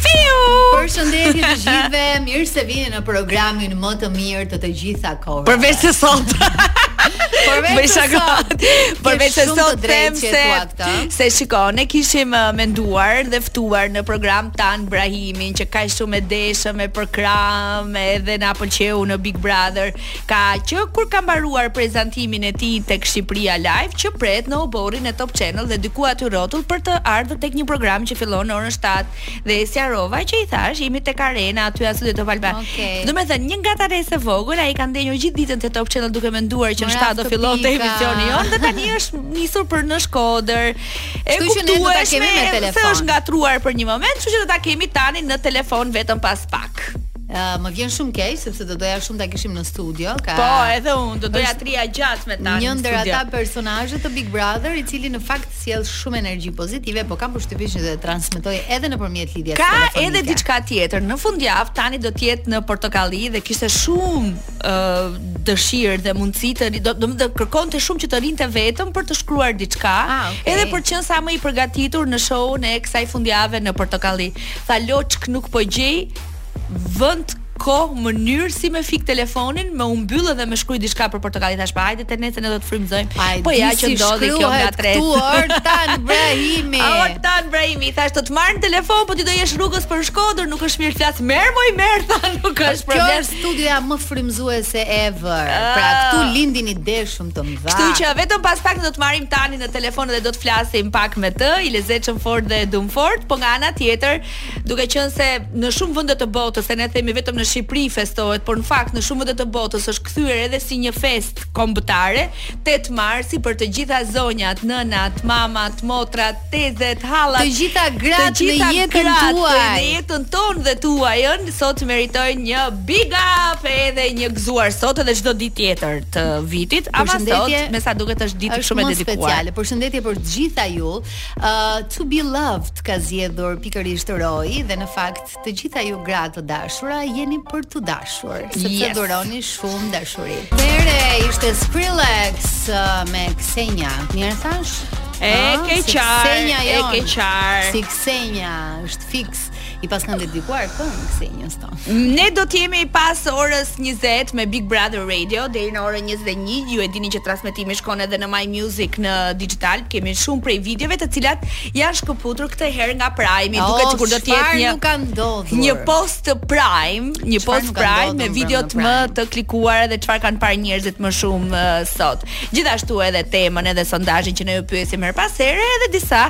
Fiu! Përshëndetje të gjithëve, mirë se vini në programin më të mirë të të gjitha kohërave. Përveç se sot. Përveç se sot. Përveç se sot them se se shiko, ne kishim uh, menduar dhe ftuar në program Tan Brahimin që kaq shumë e deshëm e përkrahëm edhe na pëlqeu në Big Brother. Ka që kur ka mbaruar prezantimin e tij tek Shqipëria Live që pret në oborrin e Top Channel dhe diku aty rrotull për të ardhur tek një program që fillon në orën 7 dhe e sqarova që i thashë jemi tek Arena aty as studio Top Albania. Okay. Domethënë një ngatërresë e vogël ai ka ndenjur gjithë ditën te Top Channel duke menduar që në 7 do fillonte emisioni jonë dhe tani është nisur për në Shkodër. E kuptoj se është ngatërruar për një moment, kështu që do ta kemi tani në telefon vetëm pas pak. Uh, më vjen shumë keq sepse do doja shumë ta kishim në studio. Ka Po, edhe unë do doja të rrija gjatë me Tanin. Një ndër ata personazhe të Big Brother, i cili në fakt sjell shumë energji pozitive, po kam përshtypjen që do ta transmetojë edhe nëpërmjet lidhjes ka telefonike. Ka edhe diçka tjetër. Në fundjavë tani do të jetë në Portokalli dhe kishte shumë uh, dëshirë dhe mundësi të do të do, kërkonte shumë që të rrinte vetëm për të shkruar diçka, ah, okay. edhe për të qenë sa më i përgatitur në show-un e kësaj fundjave në Portokalli. Tha loçkë nuk po gjej vënd kohë mënyrë si me fik telefonin, me u mbyll edhe me shkru diçka për Portokallinë thashë, pa hajde te ne se ne do të frymëzojmë. Po ja që ndodhi kjo ngatërresë. Tu Or Tan Brahimi. Or Tan Brahimi thashë të të marr në telefon, po ti do jesh rrugës për Shkodër, nuk është mirë të flas merr moj merr tha, nuk është problem. Kjo është studioja më frymëzuese ever. Ah. Pra këtu lindin ide shumë të mëdha. Kështu që vetëm pas pak do të marrim Tanin në telefon dhe do të flasim pak me të, i lezetshëm fort dhe e dum fort, po nga ana tjetër Duke qenë se në shumë vende të botës, se ne themi vetëm në Shqipëri festohet, por në fakt në shumë vende të botës është kthyer edhe si një festë kombëtare, 8 marsi për të gjitha zonjat, nënat, mamat, motrat, tezet, hallat, të gjitha gratë në jetën tuaj, në jetën tonë dhe tuajën, sot meritojnë një big up edhe një gëzuar sot edhe çdo ditë tjetër të vitit, ama sot me sa duket është ditë shumë e dedikuar. Përshëndetje për të gjitha ju. To be loved ka zgjedhur pikërisht Roi dhe në fakt të gjitha ju gra të dashura jeni për t'u dashur, sepse yes. dhuroni shumë dashuri. Tere ishte Skrillex uh, me Xenia. Mirë e thashë? E ah, ke qarë, e ke qarë. Si Xenia, është fiks. I paskan dedikuar këngë Xenias. Ne do të jemi pas orës 20 me Big Brother Radio deri në orën 21. Ju e dini që transmetimi shkon edhe në My Music në Digitalb. Kemi shumë prej videove të cilat janë shkëputur këtë herë nga Prime, duket sikur do të jetë një, një post Prime, një post Prime me videot më të klikuara dhe çfarë kanë parë njerëzit më shumë uh, sot. Gjithashtu edhe temën edhe sondazhin që ne ju pyesim herë pas here edhe disa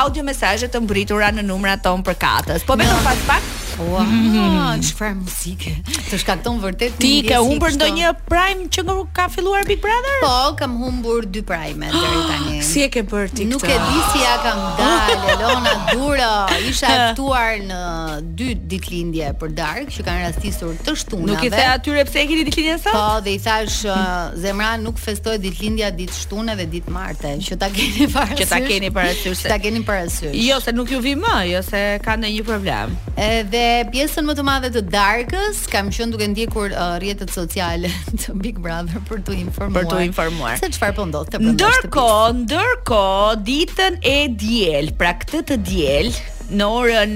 audio mesazhe të mbritura në numrat tanë përkatës. Po vetëm pas pak Ua, mm. çfarë muzike. Të shkakton vërtet Ti ke humbur ndonjë prime që kur ka filluar Big Brother? Po, kam humbur dy prime deri tani. Si e ke bërë ti këtë? Nuk e di si ia kam dalë, Elona Duro. Isha ftuar në dy ditëlindje për darkë që kanë rastisur të shtunave. Nuk i the atyre pse e keni ditëlindjen sot? Po, dhe i thashë uh, zemra nuk festohet ditëlindja ditë shtune dhe ditë martë. Te, që ta keni parasysh. Që ta keni parasysh. Që ta keni parasysh. Jo, se nuk ju vi më, jo se ka ndonjë problem. Edhe pjesën më të madhe të darkës kam qenë duke ndjekur uh, rrjetet sociale të Big Brother për t'u informuar. Për t'u informuar. Se çfarë po ndodhte. Ndërkohë, ndërkohë ditën e diel, pra këtë të diel, në orën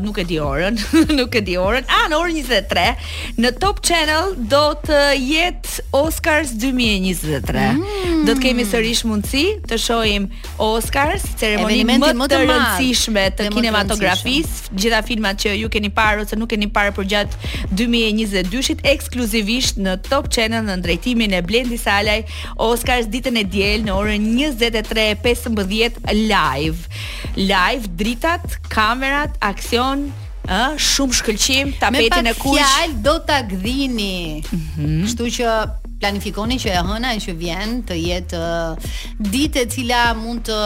nuk e di orën, nuk e di orën. Ah, në orën 23 në Top Channel do të jetë Oscars 2023. Mm. Do të kemi sërish mundësi të shohim Oscars, ceremoninë më, më të rëndësishme të kinematografisë, gjitha filmat që ju keni parë ose nuk keni parë përgjatë 2022-shit ekskluzivisht në Top Channel në drejtimin e Blendi Salaj, Oscars ditën e diel në orën 23:15 live. Live, dritat, kamerat, aksion, ë, shumë shkëlqim, tapetin e kuq. Me pak fjalë do ta gdhini. Mm -hmm. Kështu që planifikoni që e hëna që vjen të jetë uh, ditë e cila mund të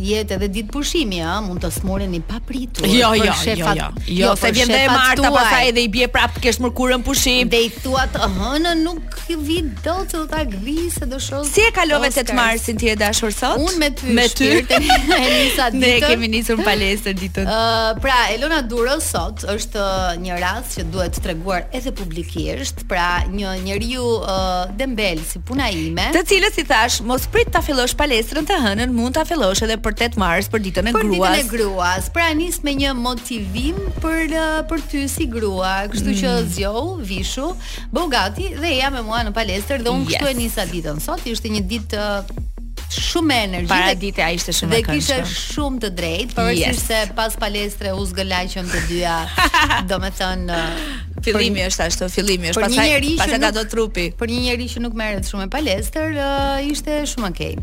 jetë edhe ditë pushimi, ë, uh, mund të sëmureni papritur. Jo, jo, jo, jo, jo. Jo, se vjen dhe e marta, pastaj edhe i bie prapë të kesh mërkurën pushim. Dhe i thua të hënën nuk vij dot, do ta gdhij se do shoh. Si e kalove Oscar. 8 marsin ti e dashur sot? Unë me ty, me ty. shpirtin e nisa ditën. Ne kemi nisur në palestër ditën. Ë, uh, pra Elona Duro sot është një rast që duhet treguar edhe publikisht, pra një njeriu uh, dembel si puna ime. Të cilës i thashë, mos prit ta fillosh palestrën të hënën, mund ta fillosh edhe për 8 mars për ditën e për gruas. Për ditën e gruas. Pra nis me një motivim për uh, për ty si grua, kështu mm. që zgjohu, vishu. Bëhu gati dhe eja me mua në palestër dhe unë yes. kështu e nisa ditën. Sot ishte një ditë uh, shumë me energji. Paraditja ishte shumë e këndshme. Dhe kishe shumë të drejtë, pavarësisht yes. se pas palestre u zgërlaqëm të dyja. Domethënë uh, Fillimi për, është ashtu, fillimi është pastaj pastaj ka do trupi. Për një njeri që nuk merret shumë me palestër, uh, ishte shumë okay.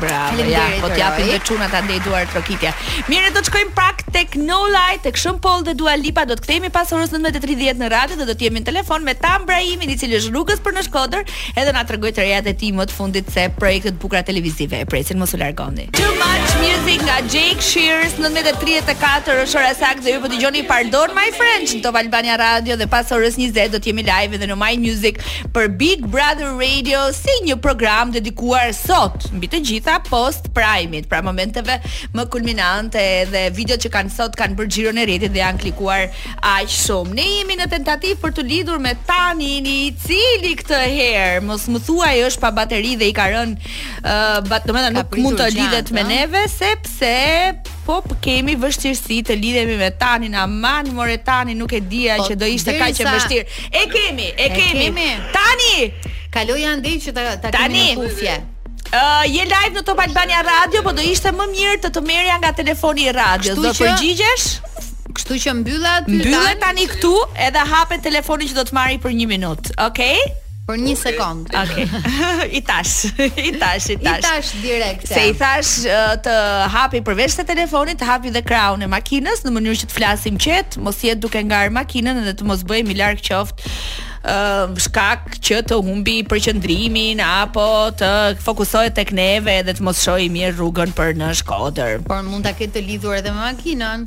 Bravo, ja, po të japim dhe çunat andej duartrokitje. Mirë, do të shkojmë pak tek No Lie, tek Sean Paul dhe Dua Lipa, do të kthehemi pas orës 19:30 në radio dhe do të jemi në telefon me Tan Bramën, i cili është rrugës për në Shkodër, edhe na tregojë të rejat e tij më të fundit se projektet e bukura televizive e presin mos u largoni. Too much music nga Jake Shears 19:34 është ora e saktë dhe ju po dëgjoni Pardon My French në Top Albania Radio dhe pas orës 20 do të jemi live edhe në My Music. për Big Brother Radio si një program dedikuar sot mbi të gjitha post prime-it, pra momenteve më kulminante dhe videot që kanë sot kanë bërë xhiron e rrjetit dhe janë klikuar aq shumë. Ne jemi në tentativë për t'u lidhur me Tanin i cili këtë herë mos më thuaj është pa bateri dhe i ka rënë uh, bat, domethënë nuk mund të lidhet me neve sepse Po kemi vështirësi të lidhemi me Tanin, aman more Tani nuk e dija po, që do ishte kaq e vështirë. E kemi, e, e kemi. kemi. Tani kaloje andej që ta ta kemi në kufje. Uh, je live në Top Albania Radio, po do ishte më mirë të të merrja nga telefoni i radios. Do që... përgjigjesh? Kështu që mbylle aty. Mbylle tani këtu, edhe hape telefonin që do të marr për 1 minutë. Okej? Okay? Për një sekond. Okej. Okay. I thashë, i thashë, i thashë. I thashë direkt. Se i thashë të hapi përveçse telefonit, të hapi dhe krahun e makinës në mënyrë që të flasim qetë, mos jetë duke ngarë makinën dhe të mos bëhemi larg qoftë uh, shkak që të humbi përqendrimin apo të fokusohet tek neve dhe të mos shohi mirë rrugën për në Shkodër. Por mund ta ketë të lidhur edhe me makinën.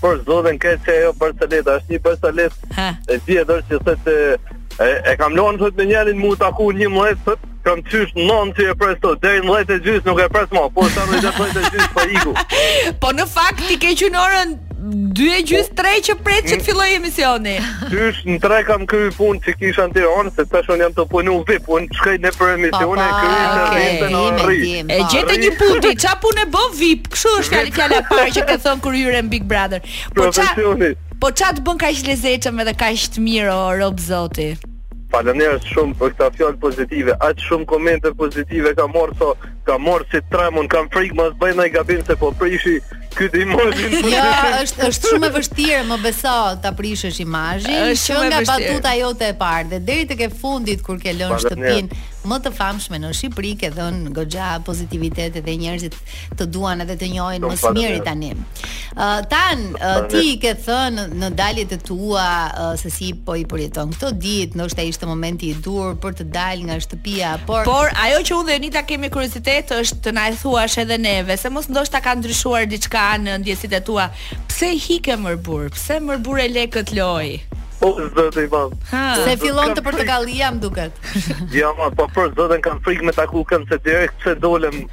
për zotin këtë që ajo barcaleta, është një barcaletë e tjetër që thotë e, e kam lënë thotë me njërin m'u taku 11 sot, kam qysh në nëntë që e pres sot, deri në dhjetë e gjysë nuk e pres ma, po s'erdh në dhjetë e gjysë për po iku. Po në fakt ti ke që në orën dy e gjysë po. tre që pret që të fillojë emisioni. Qysh në tre kam kry punë që kisha në Tiranë, se të shumë jam i papunë vip, unë shkaj në për emisioni, kërë në rrëndë në rrëndë. E gjete një punë, ça punë e bë vip? Kështu është fjala fjala e parë që ke thënë kur hyre në Big Brother. Po ça Po ça të bën kaq të lezetshëm edhe kaq të mirë o rob zoti. Faleminderit shumë për këto fjalë pozitive. Aq shumë komente pozitive kam marrë sa, kam marrë si tremën, kam frikë mos bëj naj gabim se po prishi këtë imazhin. Jo, është është shumë e vështirë, më beso, ta prishësh imazhin. Është shumë nga batuta jote e parë dhe deri tek e fundit kur ke lënë shtëpinë më të famshme në Shqipëri, ke dhënë goxha pozitivitet edhe njerëzit Të duan edhe të njohin më së miri tani. Ë uh, tan uh, ti i ke thënë në daljet e tua uh, se si po i përjeton këto ditë, ndoshta ishte momenti i duhur për të dalë nga shtëpia, por Por ajo që unë dhe Nita kemi kuriozitet është të na e thuash edhe neve, se mos ndoshta ka ndryshuar diçka në ndjesitë e tua. Pse ike mor burrë? Pse mor burrë e le këtë lojë? Po zot i bab. Se fillon te Portokallia më duket. Jo, ma, po për zotin kam frikë me taku kënd se direkt pse dole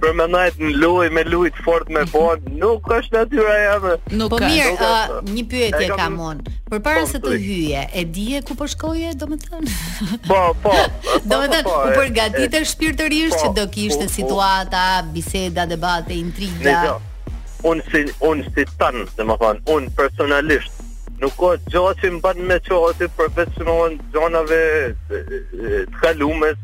për me nejt në lojë me lujt fort me bo, nuk është natyra jeme. Nuk po mirë, uh, një pyetje kam, kam unë. Përpara po, se të hyje, e dije ku po shkoje, do më thënë? Po, po, domethënë? po, u përgatit e shpirtërisht po, që do kishte po, situata, biseda, debate, intriga. Nëgjo, unë si, un si Tan, domethënë, unë personalisht, nuk ka gjo që më ban me qohëti për veçënohen gjonave të kalumes,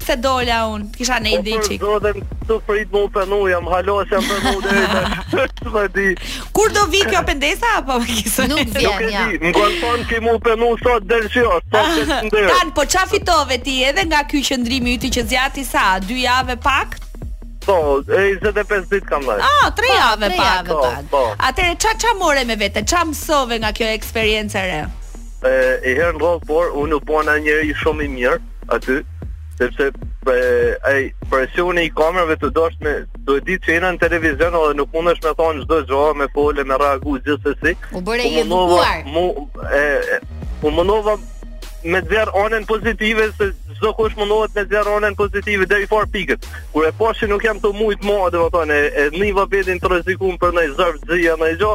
Pse dola un? Të kisha një ide çik. Për zotin, tu prit me u penu jam, hala s'jam penu deri tash. Çfarë di? Kur do vi kjo pendesa apo më kisë? Nuk vjen. Nuk e di, më kanë thënë ke me u penu sot del si është, po të ah, ndër. Tan, po ça fitove ti edhe nga ky qëndrimi yti që zgjati sa, dy javë e pak? Po, 25 ditë kam ndenj. Ah, 3 po, javë e pak. Po, po. Atëherë ça ça more me vete? Ça mësove nga kjo eksperiencë e re? Ë, i herë n'radhë t'parë unë u bëna njeri shumë i mirë. aty, sepse pe, ai presioni i kamerave të dashme duhet dit që jena në televizion dhe nuk mundesh me thonë çdo gjë, me fol, me reagu gjithsesi. U bëre i edukuar. Mu e, e u mundova me nxjerr anën pozitive se çdokush mundohet me nxjerr anën pozitive deri n'i far pike. Kur e pash që nuk jam tu mujt më, domethënë e, e niva veten të rrezikum për naj zarf t'zi a naj gjë,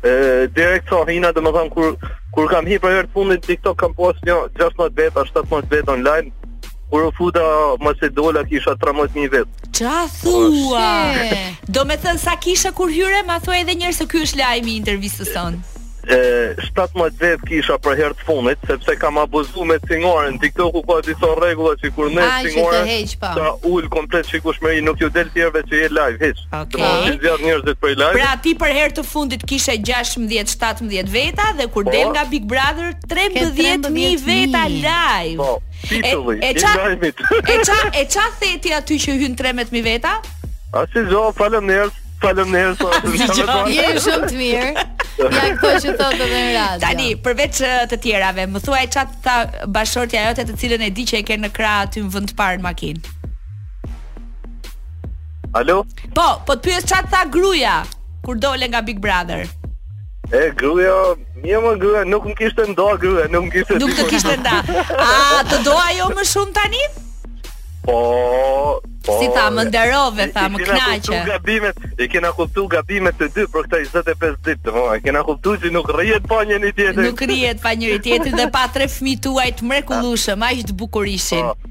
Ë direkt sa hina domethënë kur kur kam hipur herë të fundit TikTok kam pas një 16 veta, 17 veta online. Kur u futa masi dola kisha 13000 vet. Ça thua? Domethënë sa kishe kur hyre, ma thua edhe njëherë se ky është lajmi i intervistës sonë. E, 17 vet kisha për herë të fundit, sepse kam abuzu me cingaren, TikToku ka disa rregulla që kur ndez cingaren, të heq, po. ta ul komplet shikushmërinë, nuk ju del tjerve që je live, hiç. Okay. Do të zgjat njerëzit për ilaç. Pra ti për herë të fundit kishe 16, 17 veta dhe kur po. del nga Big Brother 13000 veta live. Po. Titulli e, e ça, e ça e ça the ti aty që hynë 13000 veta? A si jo, faleminers. Faleminers. Po, jeni shumë të mirë. Ja këto që thotë edhe në radio. Tani, përveç të tjerave, më thuaj ça t'tha bashkëshortja jote të cilën e di që e ke në krah aty në vend të parë në makinë. Alo? Po, po të pyes ça të tha gruaja kur dole nga Big Brother. E gruaja, mirë më gruaja, nuk më kishte nda gruaja, nuk më kishte. Nuk të kishte nda. A të do ajo më shumë tani? Po, po. Si tha, më nderove, tha, më kënaqe. Ne gabimet, e kena kuptu gabimet të dy për këta 25 ditë, domethënë, e kena kuptu që nuk rrihet pa njëri tjetrin. Nuk rrihet pa njëri tjetrin dhe pa tre fëmijë tuaj të mrekullueshëm, aq të bukur ishin. Po.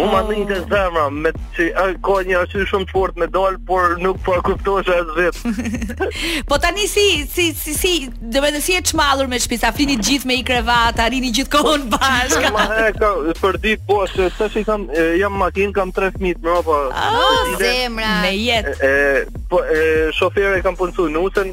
Mu ma ndiente zemra, me që ka një arsye shumë të fort me dal, por nuk po e kuptoj se as vet. po tani si si si si, domethënë si je çmallur me shtëpi, sa, flini gjithë me një krevat, a rrini gjithë kohën bashkë. Ma e ka për ditë po se tash e kam jam makinë, kam tre fëmijë më apo. Oh, zemra. Me jetë. E, po e, shoferë e kam punësuar nusen,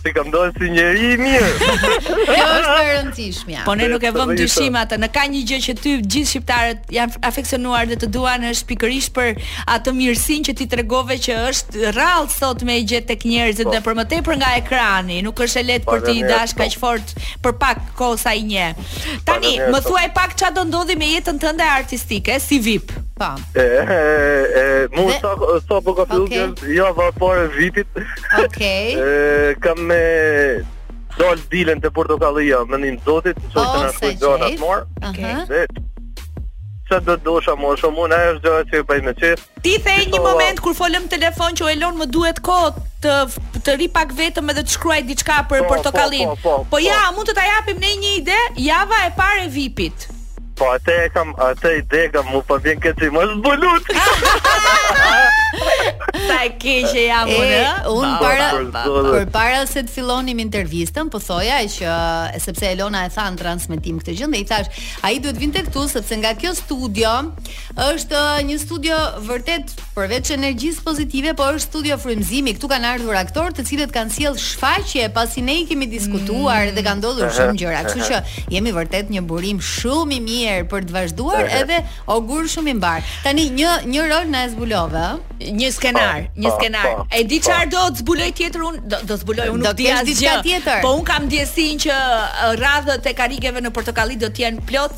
T'i kam dhënë si njeri i mirë. Kjo është e rëndësishmja. Po ne nuk e vëmë në dyshim atë. Në ka një gjë që ty gjithë shqiptarët janë afeksionuar dhe të duan është pikërisht për atë mirësinë që ti tregove që është rrallë sot me gjet tek njerëzit po. dhe për më tepër nga ekrani. Nuk është e lehtë për t'i dash po. kaq fort për pak kohë sa i njeh. Tani, më thuaj pak ça do ndodhi me jetën tënde artistike si VIP. Po. E, e, e, mu Dhe- sa, sa po ka fillu Okej. okay. java e parë e vitit, Okej. e, kam me dal të dielën te Portokallia me ndihmë të Zotit, që Oh, është në sa shkujt gjana qejf. të marra, Aha. dhe që do të dojsha më shumë, unë ajo është gjëja që e bëj me qejf, Ti the një Inshallah. moment kur folëm në telefon që o Elon më duhet kohë të të rri pak vetëm edhe të shkruaj diçka për Po, Portokallinë. po, po, po, po. ja, mund të ta japim ne një ide, java e parë e VIP-it. Po atë e kam, atë ide kam, mu po vjen keq që m'është zbulu. Sa e keqe jam unë. Unë para për para se të fillonim intervistën, po thoja që sepse Elona e tha në transmetim këtë gjë dhe i thashë, ai duhet vinte këtu sepse nga kjo studio është një studio vërtet Përveç energjisë pozitive po është studio frymëzimi, këtu kanë ardhur aktorë të cilët kanë sjellë shfaqje pasi ne i kemi diskutuar dhe kanë ndodhur shumë gjëra, kështu që jemi vërtet një burim shumë i mirë për të vazhduar edhe ogur shumë i mbarë. Tani një një rol na e zbulove, ë? Një skenar, po, një po, skenar. Po, e di çfarë do të zbuloj tjetër unë, do do zbuloj unë diçka tjetër. Po unë kam ndjesinë që radhët e karrigeve në Portokalli do të jenë plot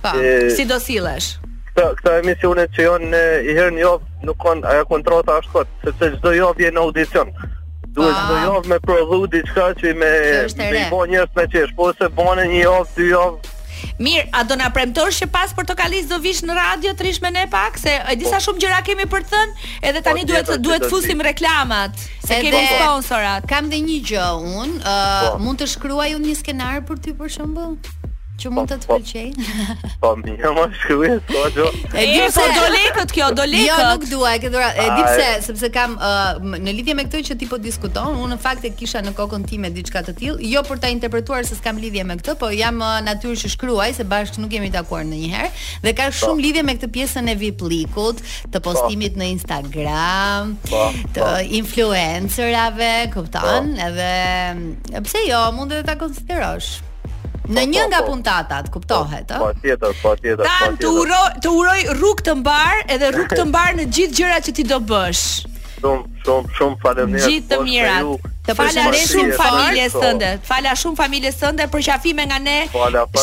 Po, si do sillesh? Këto këto emisione që janë një herë në javë nuk kanë ajo kontrata është kot, sepse çdo javë je në audicion. Duhet çdo javë me prodhu diçka që me me i bën njerëz me qesh, po se bën një javë, dy javë. Mirë, a do na premtosh që pas Portokallisë do vish në radio të rrish me ne pak se e di sa shumë gjëra kemi për të thënë, edhe tani po, duhet të duhet të fusim reklamat, se kemi sponsorat. Kam dhe një gjë unë, uh, mund të shkruaj unë një skenar për ty për shembull? Që mund të të po, po. pëlqej. Po, më një më shkruaj po do. E di se do lekët kjo, do lekët. Jo, nuk dua, e ke dhuratë. E di pse, sepse kam uh, në lidhje me këtë që ti po diskuton, unë në fakt e kisha në kokën time diçka të tillë, jo për ta interpretuar se s'kam lidhje me këtë, po jam uh, natyrë që shkruaj se bashkë nuk jemi takuar ndonjëherë dhe ka po. shumë lidhje me këtë pjesën e viplikut, të po. postimit në Instagram, po, të influencerave, kupton? Edhe pse jo, mund edhe ta konsiderosh. Në po, një po, nga po. puntatat, kuptohet, ëh. Patjetër, patjetër, patjetër. Tan të uroj, të uroj rrugë të mbarë, edhe rrugë të mbarë në gjithë gjërat që ti do bësh. Shumë, shumë, shumë faleminderit. Gjithë të mirat. Të fala shumë familjes tënde. Fala shumë familjes tënde përqafime nga ne.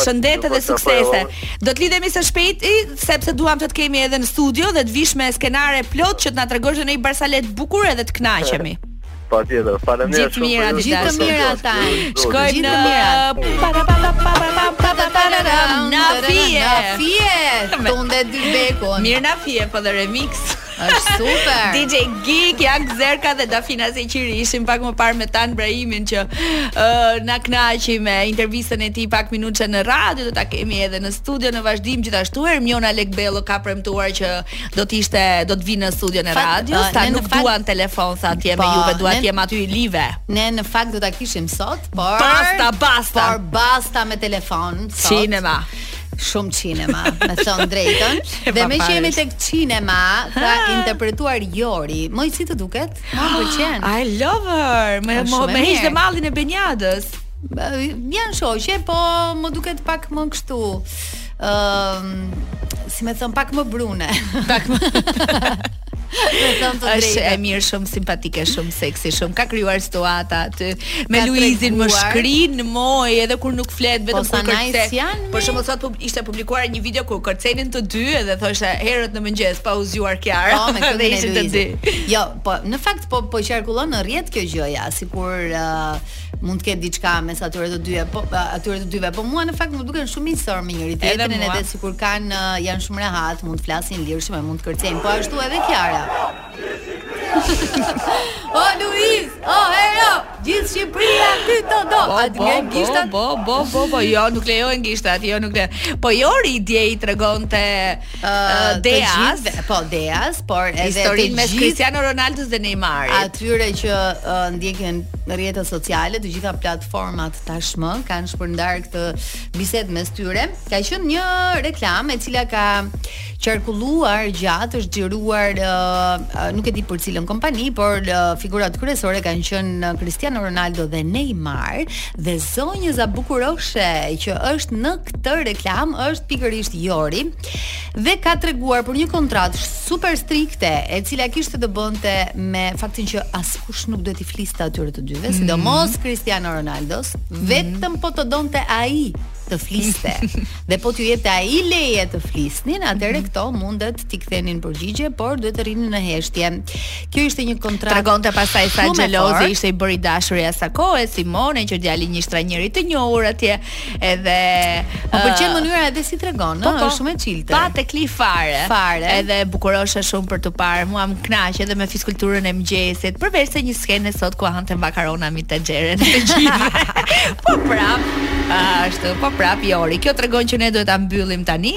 Shëndet dhe suksese. Do të lidhemi së shpejti sepse duam të të kemi edhe në studio dhe të vish me skenare plot që të na tregosh ndonjë barsaletë bukur edhe të kënaqemi. Patjetër. Faleminderit shumë për ju. Gjithë të mirat. Shkojmë në Na fije. Na fije. Tunde dy bekun. Mirë na fije po dhe remix. Është super. DJ Geek, Jak Zerka dhe Dafina Zeqiri ishin pak më parë me Tan Ibrahimin që uh, na kënaqi me intervistën e tij pak minutash në radio, do ta kemi edhe në studio në vazhdim gjithashtu Ermiona Lekbello ka premtuar që do të ishte do të vijnë në studion e radios, ta nuk fakt, duan telefon sa atje me po, juve, duan të jem aty live. Ne në fakt do ta kishim sot, por basta, basta. Por basta me telefon sot. Kinema shumë kinema, me thënë drejtën. dhe me që jemi tek kinema, ka interpretuar Jori. Moj si të duket? Më pëlqen. I love her. Me po, ma hiqte mallin e Benjadës. Janë shoqe, po më duket pak më kështu. Ëm, si me thënë pak më brune. Pak më. Me thënë të drejtë. Është e mirë, shumë simpatike, shumë seksi, shumë ka krijuar situata aty. Me Luizin më shkrin, moj, edhe kur nuk flet, vetëm po, kur kërce. Për shembull sot pub, ishte publikuar një video ku kërcenin të dy dhe thoshte herët në mëngjes pa u zgjuar Kiara. Po, me këtë ishin të dy. Jo, po në fakt po po qarkullon në rrjet kjo gjëja, sikur uh, mund të ketë diçka mes atyre të dyja, po atyre të dyve, po mua në fakt më duken shumë miqësorë me njëri tjetrin edhe, edhe sikur kanë janë shumë rehat, mund të flasin lirshëm e mund të kërcejnë, po ashtu edhe Kiara. o Luiz, o hero, gjithë Shqipëria ty të do. Po, A po, po, gishtat? Po, po, po, po, jo, nuk lejohen gishtat, jo nuk lejohen. Po Jori dje i tregonte uh, të gjithëve, po Deas, por edhe historinë mes Cristiano Ronaldo dhe Neymarit. Atyre që uh, ndjekin rrjetet sociale, të gjitha platformat tashmë kanë shpërndarë këtë bisedë mes tyre. Ka qenë një reklamë e cila ka qarkulluar gjatë, është xhiruar uh, nuk e di për cilën kompani, por uh, figurat kryesore kanë qenë Cristiano Ronaldo dhe Neymar dhe zonjëza bukuroshe që është në Këtë reklamë është pikërisht Jori dhe ka treguar për një kontratë super strikte, e cila kishte të bënte me faktin që askush nuk duhet t'i fliste atyre të dyve, mm. sidomos Cristiano Ronaldos, mhm. vetëm po të donte ai të fliste. dhe po t'u jepte ai leje të flisnin, atëherë mhm. këto mundet t'i kthenin përgjigje, por duhet të rrinin në heshtje. Kjo ishte një kontratë. Tregonte pastaj sa xheloz ishte i bëri i dashuri i asaj kohe Simone që djali i një trajneri të njohur atje. Edhe Më pëlqen mënyra edhe si tregon, po, ëh, po. është shumë e çiltër. Pa teklif fare. Fare. Edhe bukuroshe shumë për t'u parë. Mua më kënaq edhe me fizkulturën e mëngjesit. Përveç se një skene sot ku hante makarona m'i xhiron të gjithë. po prap. Ashtu, po prap Jori. Kjo tregon që ne duhet ta mbyllim tani.